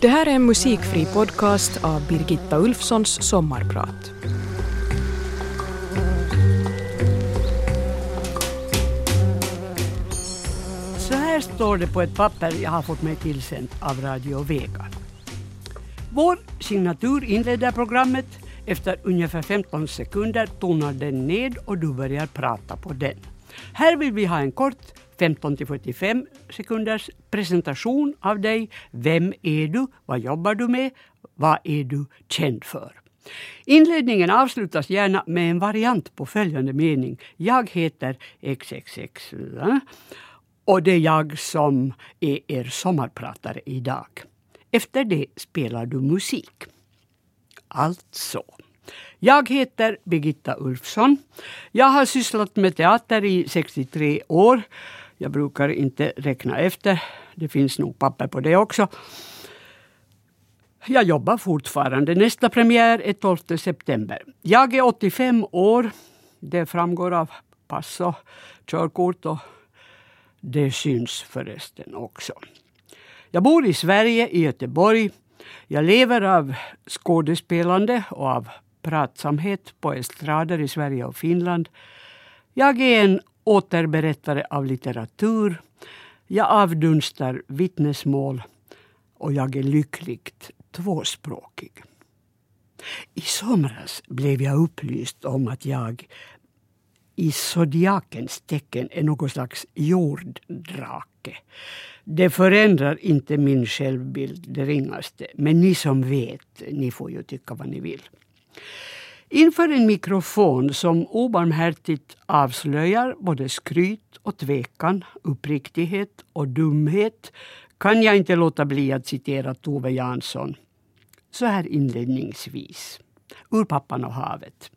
Det här är en musikfri podcast av Birgitta Ulfssons sommarprat. Så här står det på ett papper jag har fått mig tillsänt av Radio Vega. Vår signatur inleder programmet. Efter ungefär 15 sekunder tonar den ned och du börjar prata på den. Här vill vi ha en kort 15 till 45 sekunders presentation av dig. Vem är du? Vad jobbar du med? Vad är du känd för? Inledningen avslutas gärna med en variant på följande mening. Jag heter XXX och det är jag som är er sommarpratare idag. Efter det spelar du musik. Alltså. Jag heter Birgitta Ulfsson. Jag har sysslat med teater i 63 år. Jag brukar inte räkna efter. Det finns nog papper på det också. Jag jobbar fortfarande. Nästa premiär är 12 september. Jag är 85 år. Det framgår av pass och körkort och det syns förresten också. Jag bor i Sverige, i Göteborg. Jag lever av skådespelande och av pratsamhet på estrader i Sverige och Finland. Jag är en återberättare av litteratur. Jag avdunstar vittnesmål och jag är lyckligt tvåspråkig. I somras blev jag upplyst om att jag i zodiakens tecken är någon slags jorddrake. Det förändrar inte min självbild det ringaste. Men ni som vet, ni får ju tycka vad ni vill. Inför en mikrofon som obarmhärtigt avslöjar både skryt och tvekan, uppriktighet och dumhet kan jag inte låta bli att citera Tove Jansson så här inledningsvis. Ur Pappan och havet.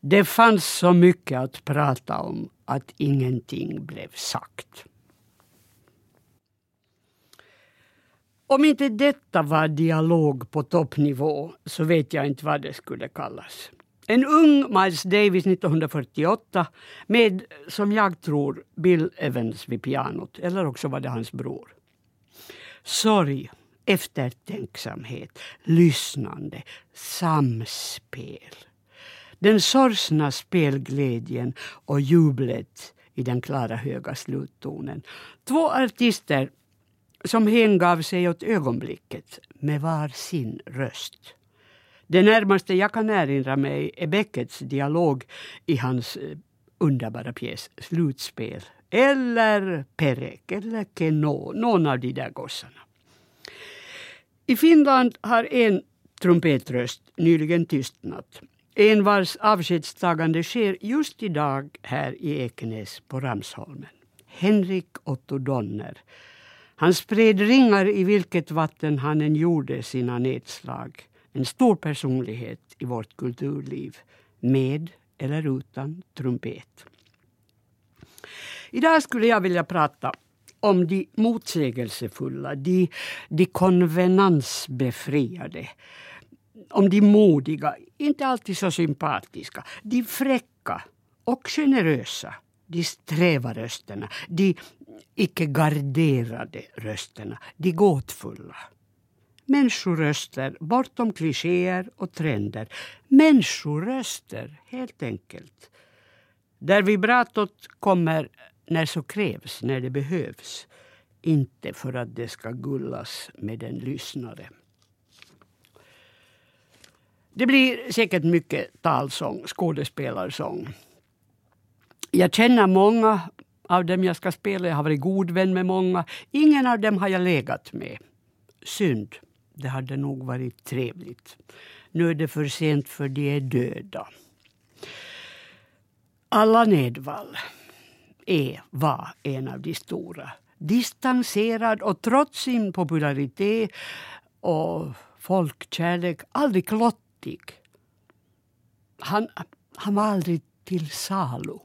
Det fanns så mycket att prata om att ingenting blev sagt. Om inte detta var dialog på toppnivå så vet jag inte vad det skulle kallas. En ung Miles Davis 1948 med, som jag tror, Bill Evans vid pianot. Eller också var det hans bror. Sorg, eftertänksamhet, lyssnande, samspel. Den sorgsna spelglädjen och jublet i den klara höga sluttonen. Två artister som hängav sig åt ögonblicket med var sin röst. Det närmaste jag kan erinra mig är Beckets dialog i hans eh, underbara pjäs Slutspel. Eller Perek eller Keno, någon av de där gossarna. I Finland har en trumpetröst nyligen tystnat. En vars avskedstagande sker just idag här i Ekenäs på Ramsholmen. Henrik Otto Donner. Han spred ringar i vilket vatten han än gjorde sina nedslag. En stor personlighet i vårt kulturliv. Med eller utan trumpet. Idag skulle jag vilja prata om de motsägelsefulla, de, de konvenansbefriade om de modiga, inte alltid så sympatiska, de fräcka och generösa, de sträva rösterna, de icke garderade rösterna, de gåtfulla. Människoröster bortom klichéer och trender. Människoröster, helt enkelt. Där vibratot kommer när så krävs, när det behövs. Inte för att det ska gullas med en lyssnare. Det blir säkert mycket talsång, skådespelarsång. Jag känner många av dem jag ska spela. Jag har varit god vän med många. Ingen av dem har jag legat med. Synd. Det hade nog varit trevligt. Nu är det för sent för de är döda. Alla Nedvall är, var en av de stora. Distanserad och trots sin popularitet och folkkärlek aldrig klottig. Han, han var aldrig till salu.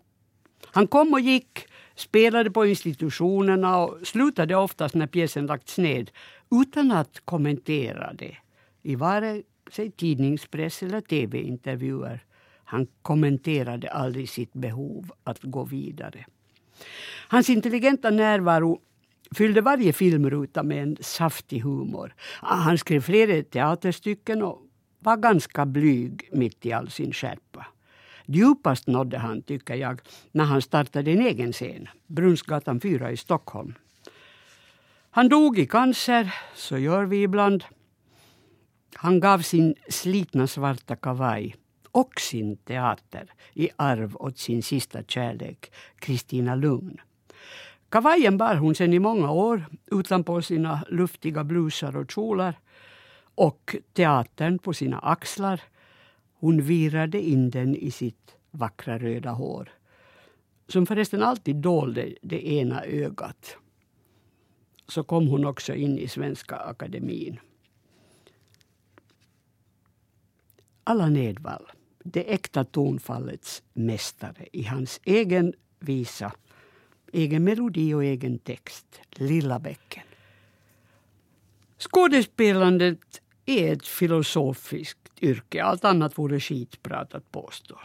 Han kom och gick, spelade på institutionerna och slutade oftast när pjäsen lagts ned utan att kommentera det i vare sig tidningspress eller tv-intervjuer. Han kommenterade aldrig sitt behov att gå vidare. Hans intelligenta närvaro fyllde varje filmruta med en saftig humor. Ah, han skrev flera teaterstycken och var ganska blyg mitt i all sin skärpa. Djupast nådde han, tycker jag, när han startade en egen scen, Brunnsgatan 4 i Stockholm. Han dog i cancer, så gör vi ibland. Han gav sin slitna svarta kavaj och sin teater i arv åt sin sista kärlek, Kristina Lugn. Kavajen bar hon sen i många år utanpå sina luftiga blusar och kjolar och teatern på sina axlar. Hon virade in den i sitt vackra röda hår som förresten alltid dolde det ena ögat. Så kom hon också in i Svenska Akademin. Allan Edwall, det äkta tonfallets mästare i hans egen visa, egen melodi och egen text, Lilla bäcken. Skådespelandet är ett filosofiskt yrke. Allt annat vore skitprat att påstå.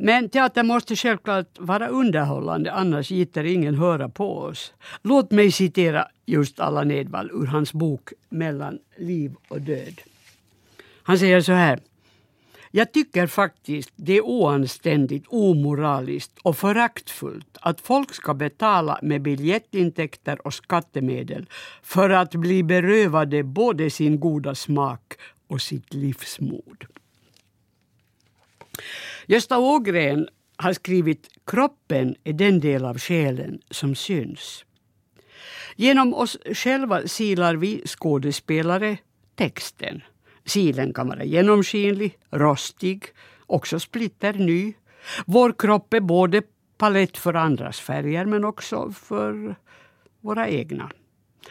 Men teater måste självklart vara underhållande, annars gitter ingen höra på oss. Låt mig citera just Allan Edwall ur hans bok Mellan liv och död. Han säger så här. Jag tycker faktiskt det är oanständigt, omoraliskt och föraktfullt att folk ska betala med biljettintäkter och skattemedel för att bli berövade både sin goda smak och sitt livsmod. Gösta Ågren har skrivit Kroppen är den del av själen som syns. Genom oss själva silar vi skådespelare texten. Silen kan vara genomskinlig, rostig, också splitter ny. Vår kropp är både palett för andras färger men också för våra egna.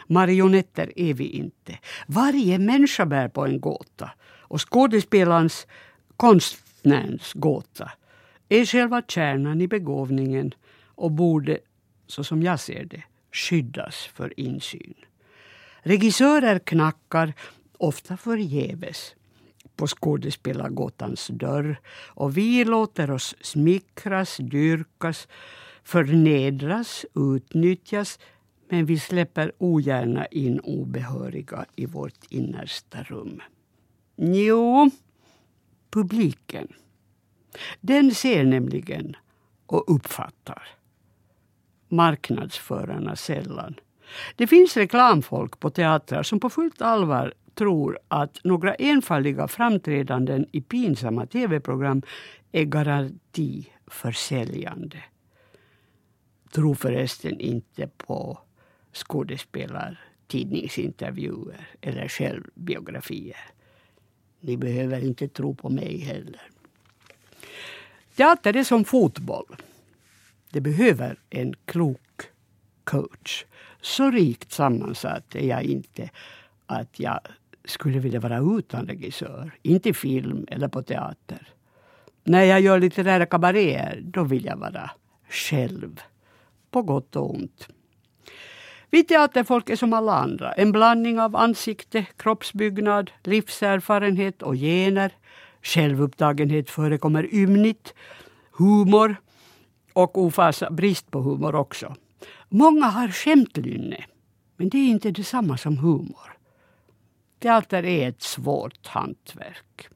Marionetter är vi inte. Varje människa bär på en gåta och skådespelarens, konstnärens gåta är själva kärnan i begåvningen och borde, så som jag ser det, skyddas för insyn. Regissörer knackar ofta förgäves på skådespelargåtans dörr och vi låter oss smickras, dyrkas, förnedras, utnyttjas men vi släpper ogärna in obehöriga i vårt innersta rum. Jo, publiken. Den ser nämligen och uppfattar. Marknadsförarna sällan. Det finns reklamfolk på teatrar som på fullt allvar tror att några enfaldiga framträdanden i pinsamma tv-program är garanti för säljande. Tro förresten inte på skådespelar, tidningsintervjuer eller självbiografier. Ni behöver inte tro på mig heller. Teater är som fotboll. Det behöver en klok coach. Så rikt sammansatt är jag inte att jag skulle vilja vara utan regissör. Inte i film eller på teater. När jag gör litterära kabaréer, då vill jag vara själv. På gott och ont. Vi teaterfolk är som alla andra. En blandning av ansikte, kroppsbyggnad, livserfarenhet och gener. Självupptagenhet förekommer ymnigt. Humor och ofasa brist på humor också. Många har skämtlynne, men det är inte detsamma som humor. Teater är ett svårt hantverk.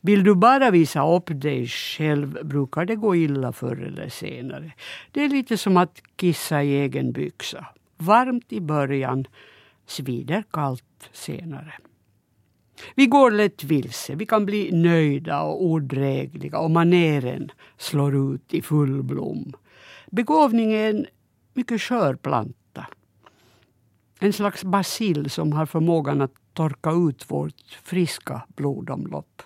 Vill du bara visa upp dig själv brukar det gå illa förr eller senare. Det är lite som att kissa i egen byxa. Varmt i början, svider kallt senare. Vi går lätt vilse, vi kan bli nöjda och odrägliga och maneren slår ut i full blom. Begåvning är en mycket skör planta. En slags basil som har förmågan att torka ut vårt friska blodomlopp.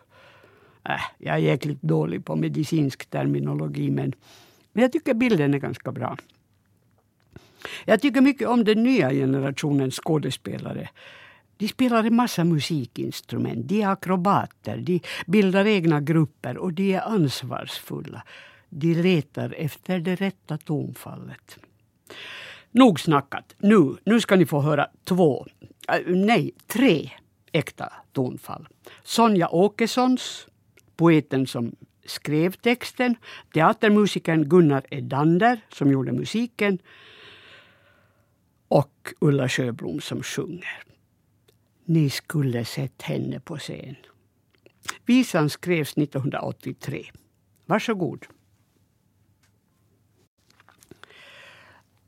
Äh, jag är jäkligt dålig på medicinsk terminologi men, men jag tycker bilden är ganska bra. Jag tycker mycket om den nya generationens skådespelare. De spelar en massa musikinstrument, de är akrobater, de bildar egna grupper och de är ansvarsfulla. De letar efter det rätta tonfallet. Nog snackat. Nu, nu ska ni få höra två, äh, nej, tre äkta tonfall. Sonja Åkessons, poeten som skrev texten, teatermusikern Gunnar Edander som gjorde musiken och Ulla Sjöblom som sjunger. Ni skulle sett henne på scen. Visan skrevs 1983. Varsågod.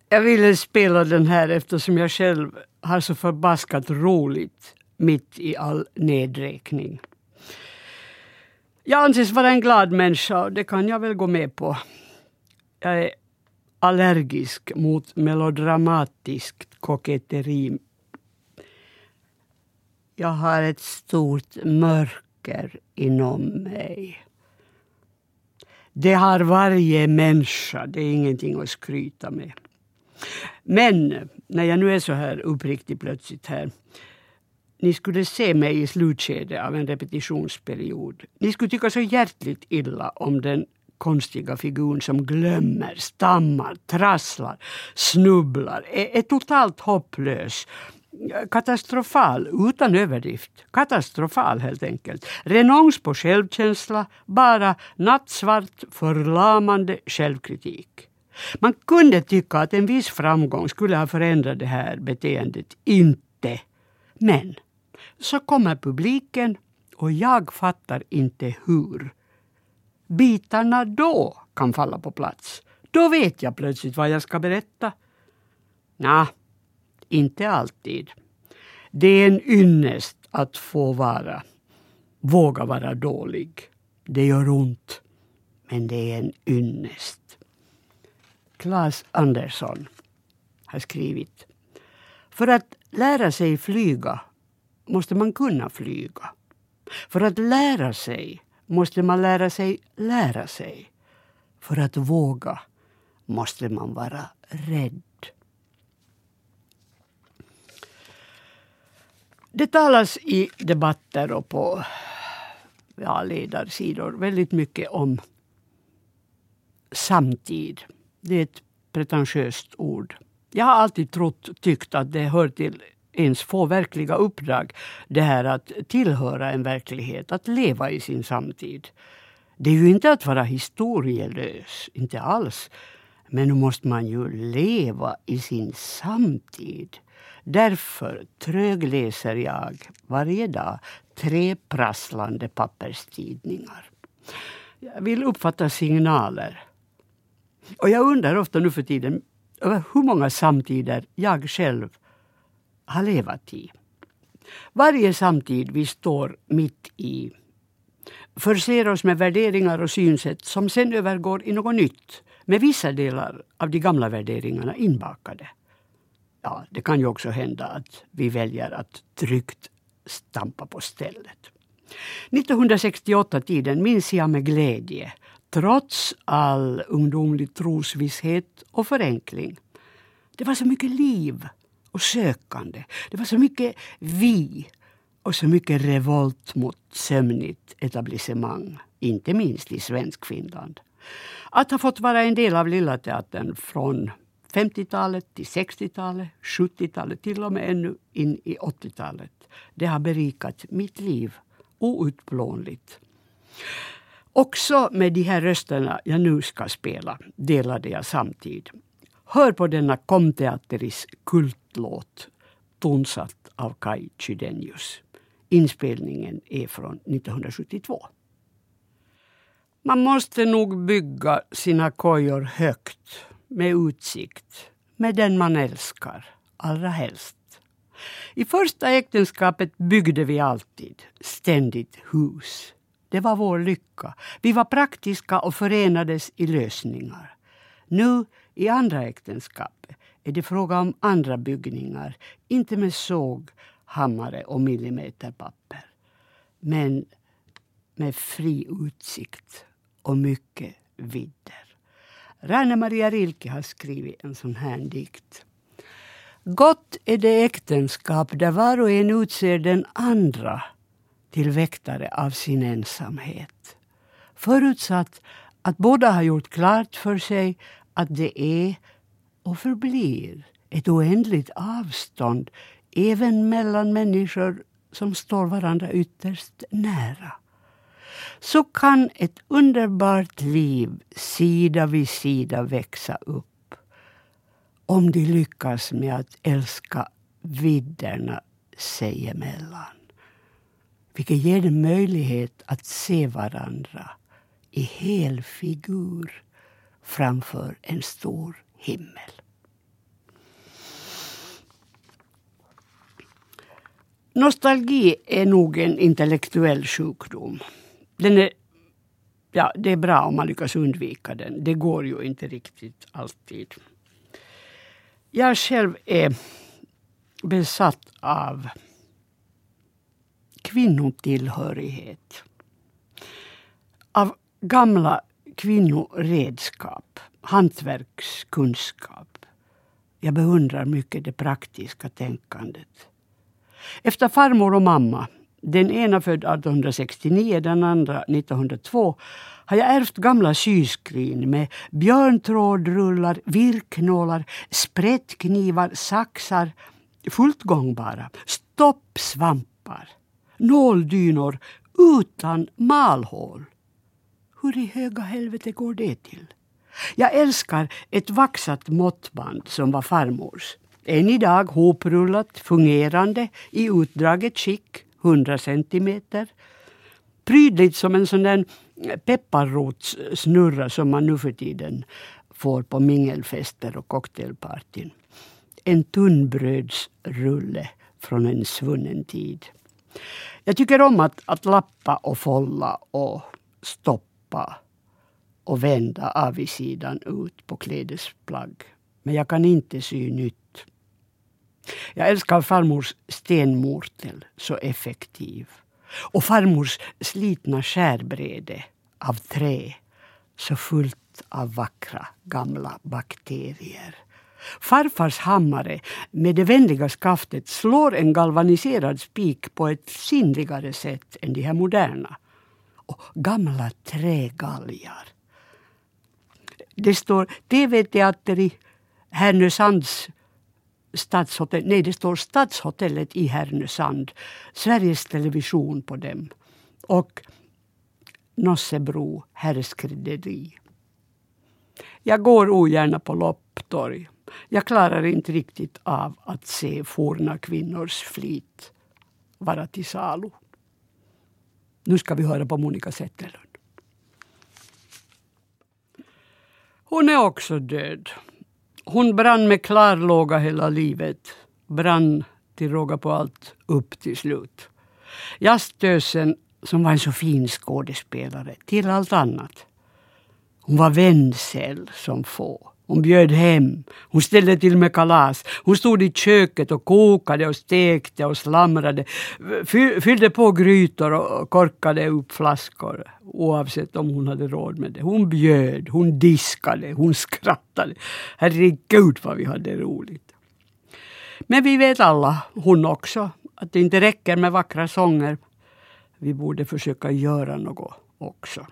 Jag ville spela den här eftersom jag själv har så förbaskat roligt mitt i all nedräkning. Jag anses vara en glad människa och det kan jag väl gå med på. Jag är allergisk mot melodramatiskt koketteri. Jag har ett stort mörker inom mig. Det har varje människa, det är ingenting att skryta med. Men när jag nu är så här uppriktig plötsligt här. Ni skulle se mig i slutskedet av en repetitionsperiod. Ni skulle tycka så hjärtligt illa om den konstiga figuren som glömmer, stammar, trasslar, snubblar, är, är totalt hopplös. Katastrofal, utan överdrift. Katastrofal helt enkelt. Renons på självkänsla, bara nattsvart, förlamande självkritik. Man kunde tycka att en viss framgång skulle ha förändrat det här beteendet. Inte. Men så kommer publiken och jag fattar inte hur. Bitarna då kan falla på plats. Då vet jag plötsligt vad jag ska berätta. Nja, inte alltid. Det är en ynnest att få vara, våga vara dålig. Det gör ont, men det är en ynnest. Claes Andersson har skrivit. För att lära sig flyga måste man kunna flyga. För att lära sig måste man lära sig lära sig. För att våga måste man vara rädd. Det talas i debatter och på ja, ledarsidor väldigt mycket om samtid. Det är ett pretentiöst ord. Jag har alltid trott, tyckt att det hör till ens få verkliga uppdrag. Det här att tillhöra en verklighet, att leva i sin samtid. Det är ju inte att vara historielös, inte alls. Men nu måste man ju leva i sin samtid. Därför trögläser jag varje dag tre prasslande papperstidningar. Jag vill uppfatta signaler. Och jag undrar ofta nu för tiden över hur många samtider jag själv har levat i. Varje samtid vi står mitt i förser oss med värderingar och synsätt som sen övergår i något nytt med vissa delar av de gamla värderingarna inbakade. Ja, det kan ju också hända att vi väljer att tryggt stampa på stället. 1968-tiden minns jag med glädje trots all ungdomlig trosvisshet och förenkling. Det var så mycket liv och sökande. Det var så mycket vi och så mycket revolt mot sömnigt etablissemang, inte minst i Svenskfinland. Att ha fått vara en del av Lilla Teatern från 50-talet till 60-talet, 70-talet, till och med ännu in i 80-talet. Det har berikat mitt liv outplånligt. Också med de här rösterna jag nu ska spela delade jag samtid. Hör på denna komteateris kultlåt tonsatt av Kai Chydenius. Inspelningen är från 1972. Man måste nog bygga sina kojor högt med utsikt, med den man älskar allra helst. I första äktenskapet byggde vi alltid ständigt hus. Det var vår lycka. Vi var praktiska och förenades i lösningar. Nu i andra äktenskap är det fråga om andra byggningar, inte med såg, hammare och millimeterpapper. Men med fri utsikt och mycket vidder. Rainer Maria Rilke har skrivit en sån här dikt. Gott är det äktenskap där var och en utser den andra till väktare av sin ensamhet. Förutsatt att båda har gjort klart för sig att det är och förblir ett oändligt avstånd även mellan människor som står varandra ytterst nära. Så kan ett underbart liv sida vid sida växa upp. om de lyckas med att älska vidderna sig emellan. Vilket ger dem möjlighet att se varandra i hel figur framför en stor himmel. Nostalgi är nog en intellektuell sjukdom. Den är, ja, det är bra om man lyckas undvika den. Det går ju inte riktigt alltid. Jag själv är besatt av kvinnotillhörighet. Av gamla kvinnoredskap, hantverkskunskap. Jag beundrar mycket det praktiska tänkandet. Efter farmor och mamma, den ena född 1869, den andra 1902, har jag ärvt gamla syskrin med björntrådrullar, virknålar, sprättknivar, saxar, fullt gångbara, stoppsvampar, nåldynor utan malhål. Hur i höga helvete går det till? Jag älskar ett vaxat måttband som var farmors. Än idag hoprullat, fungerande, i utdraget skick, 100 centimeter. Prydligt som en sån där pepparrotssnurra som man nu för tiden får på mingelfester och cocktailpartyn. En tunnbrödsrulle från en svunnen tid. Jag tycker om att, att lappa och folla och stoppa och vända avigsidan ut på klädesplagg. Men jag kan inte sy nytt. Jag älskar farmors stenmortel, så effektiv. Och farmors slitna skärbräde av trä, så fullt av vackra gamla bakterier. Farfars hammare med det vänliga skaftet slår en galvaniserad spik på ett sinnligare sätt än de här moderna. Och gamla trägalgar. Det står TV-teater i Härnösands stadshotell. Nej, det står Stadshotellet i Härnösand. Sveriges Television på dem. Och Nossebro herrskrädderi. Jag går ogärna på lopptorg. Jag klarar inte riktigt av att se forna kvinnors flit vara till salu. Nu ska vi höra på Monica Zetterlund. Hon är också död. Hon brann med klarlåga hela livet. Brann till råga på allt upp till slut. Jazztösen som var en så fin skådespelare till allt annat. Hon var vänsel som få. Hon bjöd hem. Hon ställde till med kalas. Hon stod i köket och kokade och stekte och slamrade. Fyllde på grytor och korkade upp flaskor oavsett om hon hade råd med det. Hon bjöd, hon diskade, hon skrattade. Herregud vad vi hade roligt. Men vi vet alla, hon också, att det inte räcker med vackra sånger. Vi borde försöka göra något också.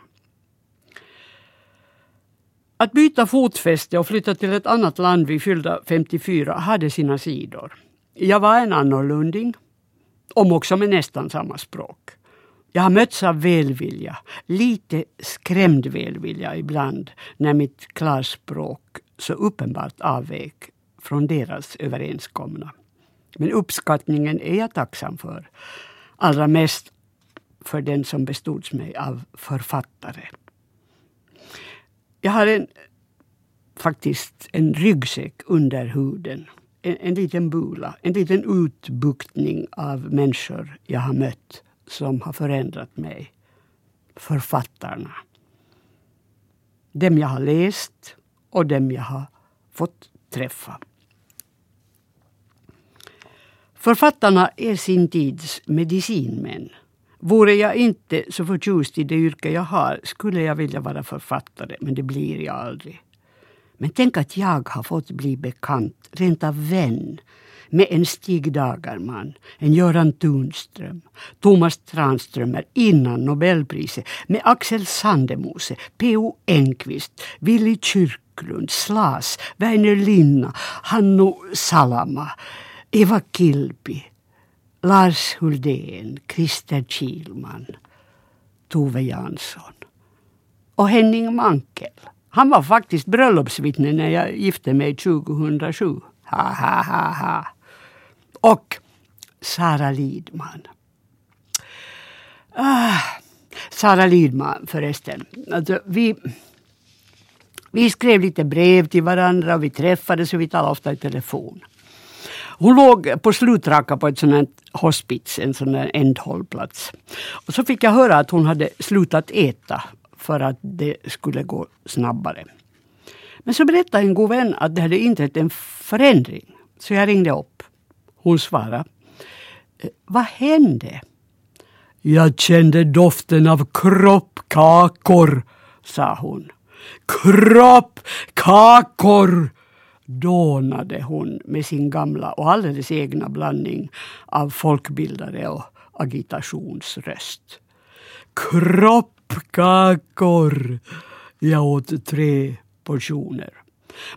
Att byta fotfäste och flytta till ett annat land vid fyllda 54 hade sina sidor. Jag var en annorlunding, om också med nästan samma språk. Jag har mötts av välvilja, lite skrämd välvilja ibland när mitt klarspråk så uppenbart avvek från deras överenskomna. Men uppskattningen är jag tacksam för. Allra mest för den som bestods mig av författare. Jag har en, faktiskt en ryggsäck under huden. En, en liten bula, en liten utbuktning av människor jag har mött som har förändrat mig. Författarna. Dem jag har läst och dem jag har fått träffa. Författarna är sin tids medicinmän. Vore jag inte så förtjust i det yrke jag har skulle jag vilja vara författare, men det blir jag aldrig. Men tänk att jag har fått bli bekant, rent av vän, med en Stig Dagerman, en Göran Tunström, Thomas Tranströmer innan Nobelpriset, med Axel Sandemose, P.O. Enquist, Willy Kyrklund, Slas, Väinö Linna, Hannu Salama, Eva Kilpi, Lars Huldén, Christer Kihlman, Tove Jansson och Henning Mankel Han var faktiskt bröllopsvittne när jag gifte mig 2007. Ha, ha, ha, ha. Och Sara Lidman. Ah, Sara Lidman förresten. Alltså, vi, vi skrev lite brev till varandra och vi träffades och vi talade ofta i telefon. Hon låg på slutraka på ett sånt hospits, en sån här ändhållplats. Och så fick jag höra att hon hade slutat äta för att det skulle gå snabbare. Men så berättade en god vän att det hade inträtt en förändring. Så jag ringde upp. Hon svarade. Eh, vad hände? Jag kände doften av kroppkakor, sa hon. Kroppkakor! Dånade hon med sin gamla och alldeles egna blandning av folkbildare och agitationsröst. Kroppkakor! Jag åt tre portioner.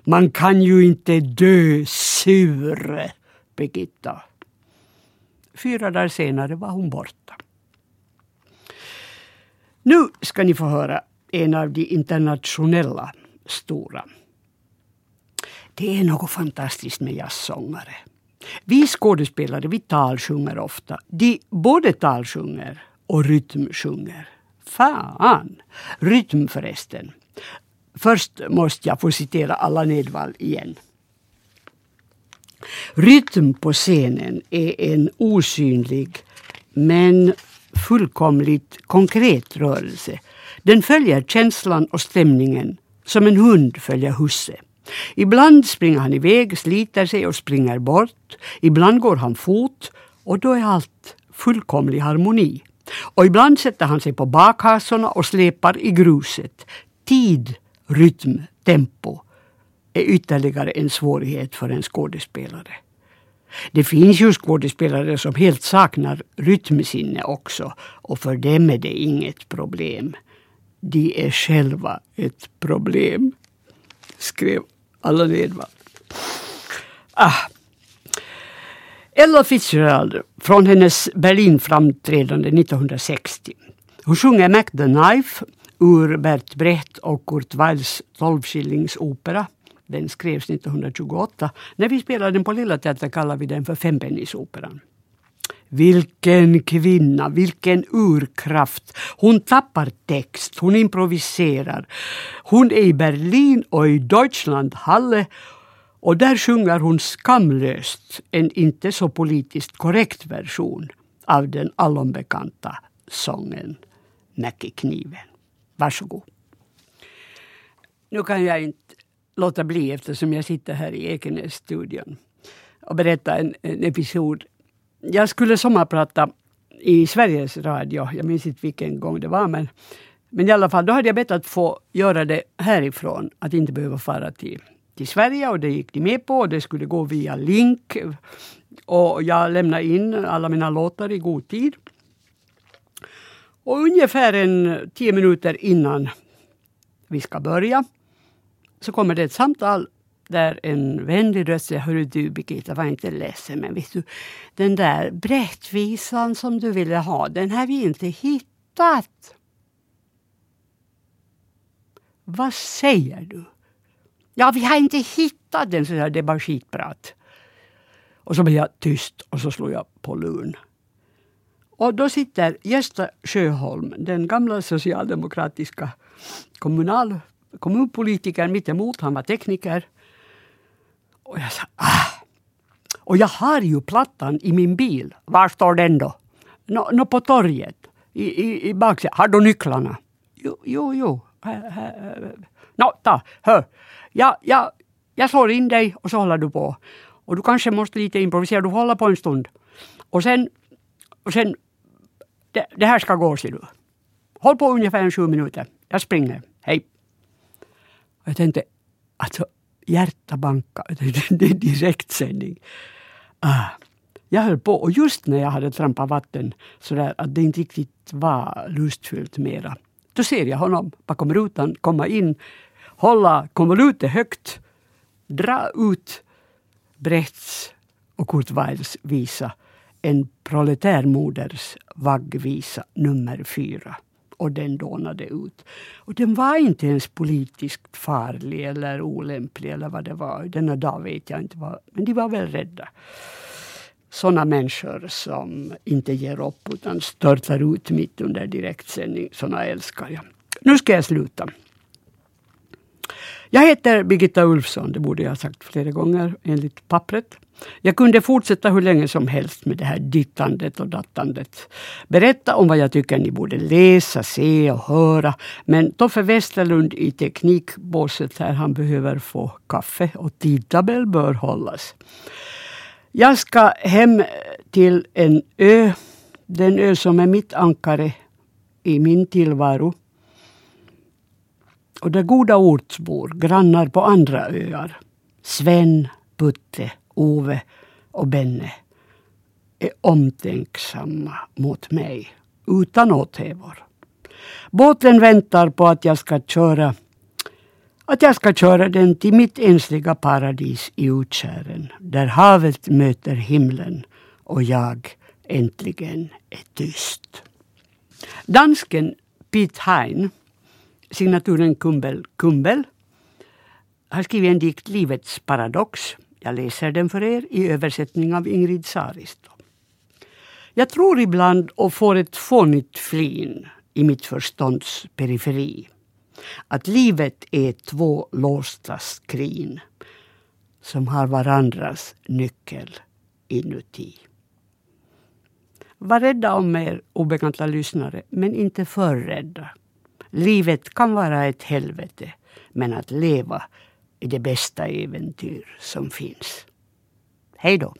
Man kan ju inte dö sur, Birgitta. Fyra dagar senare var hon borta. Nu ska ni få höra en av de internationella stora. Det är något fantastiskt med jazzsångare. Vi skådespelare vi talsjunger ofta. De både talsjunger och rytmsjunger. Fan! Rytm förresten. Först måste jag få citera Allan Edwall igen. Rytm på scenen är en osynlig men fullkomligt konkret rörelse. Den följer känslan och stämningen som en hund följer husse. Ibland springer han iväg, sliter sig och springer bort. Ibland går han fot och då är allt fullkomlig harmoni. Och ibland sätter han sig på bakhasorna och släpar i gruset. Tid, rytm, tempo är ytterligare en svårighet för en skådespelare. Det finns ju skådespelare som helt saknar rytmsinne också och för dem är det inget problem. De är själva ett problem, skrev alla Edvard. Ah. Ella Fitzgerald från hennes Berlinframträdande 1960. Hon sjunger Mac the Knife ur Bert Brecht och Kurt Weills tolvskillingsopera. Den skrevs 1928. När vi spelade den på Lilla Teatern kallade vi den för Fempennisoperan. Vilken kvinna, vilken urkraft. Hon tappar text, hon improviserar. Hon är i Berlin och i Deutschland Halle och där sjunger hon skamlöst en inte så politiskt korrekt version av den allombekanta sången Näckekniven. Varsågod. Nu kan jag inte låta bli eftersom jag sitter här i Ekenäs-studion och berätta en, en episod jag skulle sommarprata i Sveriges Radio. Jag minns inte vilken gång det var. Men, men i alla fall, då hade jag bett att få göra det härifrån. Att inte behöva fara till, till Sverige. Och det gick de med på. Det skulle gå via link. Och jag lämnade in alla mina låtar i god tid. Och ungefär en tio minuter innan vi ska börja så kommer det ett samtal där en vänlig röst säger Hörru du Birgitta, var inte ledsen men vet du den där brättvisan som du ville ha, den har vi inte hittat. Vad säger du? Ja, vi har inte hittat den, så jag, det är bara skitprat. Och så blev jag tyst och så slog jag på luren. Och då sitter Gösta Sjöholm, den gamla socialdemokratiska kommunal, kommunpolitikern mittemot. Han var tekniker. Och jag sa ah. Och jag har ju plattan i min bil. Var står den då? Nå, no, på torget. I, i, i baksidan. Har du nycklarna? Jo, jo. jo. Nå, ta, hör. Jag, jag, jag slår in dig och så håller du på. Och du kanske måste lite improvisera. Du håller på en stund. Och sen, och sen det, det här ska gå, ser du. Håll på ungefär en sju minuter. Jag springer. Hej. Och jag tänkte, alltså hjärta banka. Det är direktsändning. Ah. Jag höll på och just när jag hade trampat vatten så där att det inte riktigt var lustfyllt mera. Då ser jag honom bakom rutan komma in, hålla konvolutet högt, dra ut Brechts och Kurt Weils visa En proletärmoders vaggvisa nummer fyra och den dånade ut. Och den var inte ens politiskt farlig eller olämplig eller vad det var. Denna dag vet jag inte vad, men de var väl rädda. Sådana människor som inte ger upp utan störtar ut mitt under direktsändning. Sådana älskar jag. Nu ska jag sluta. Jag heter Birgitta Ulfsson, det borde jag ha sagt flera gånger enligt pappret. Jag kunde fortsätta hur länge som helst med det här dittandet och dattandet. Berätta om vad jag tycker ni borde läsa, se och höra. Men Toffe Westerlund i teknikbåset här, han behöver få kaffe och tidtabell bör hållas. Jag ska hem till en ö. Den ö som är mitt ankare i min tillvaro. Och där goda ortsbor, grannar på andra öar. Sven, Putte, Ove och Benne är omtänksamma mot mig utan åthävor. Båten väntar på att jag ska köra att jag ska köra den till mitt ensliga paradis i utskären där havet möter himlen och jag äntligen är tyst. Dansken Piet Hein, signaturen Kumbel Kumbel, har skrivit en dikt Livets paradox. Jag läser den för er i översättning av Ingrid Saristo. Jag tror ibland och får ett fånigt flin i mitt förstånds periferi att livet är två låsta skrin som har varandras nyckel inuti. Var rädda om er obekanta lyssnare, men inte för rädda. Livet kan vara ett helvete, men att leva är det bästa äventyr som finns. Hej då!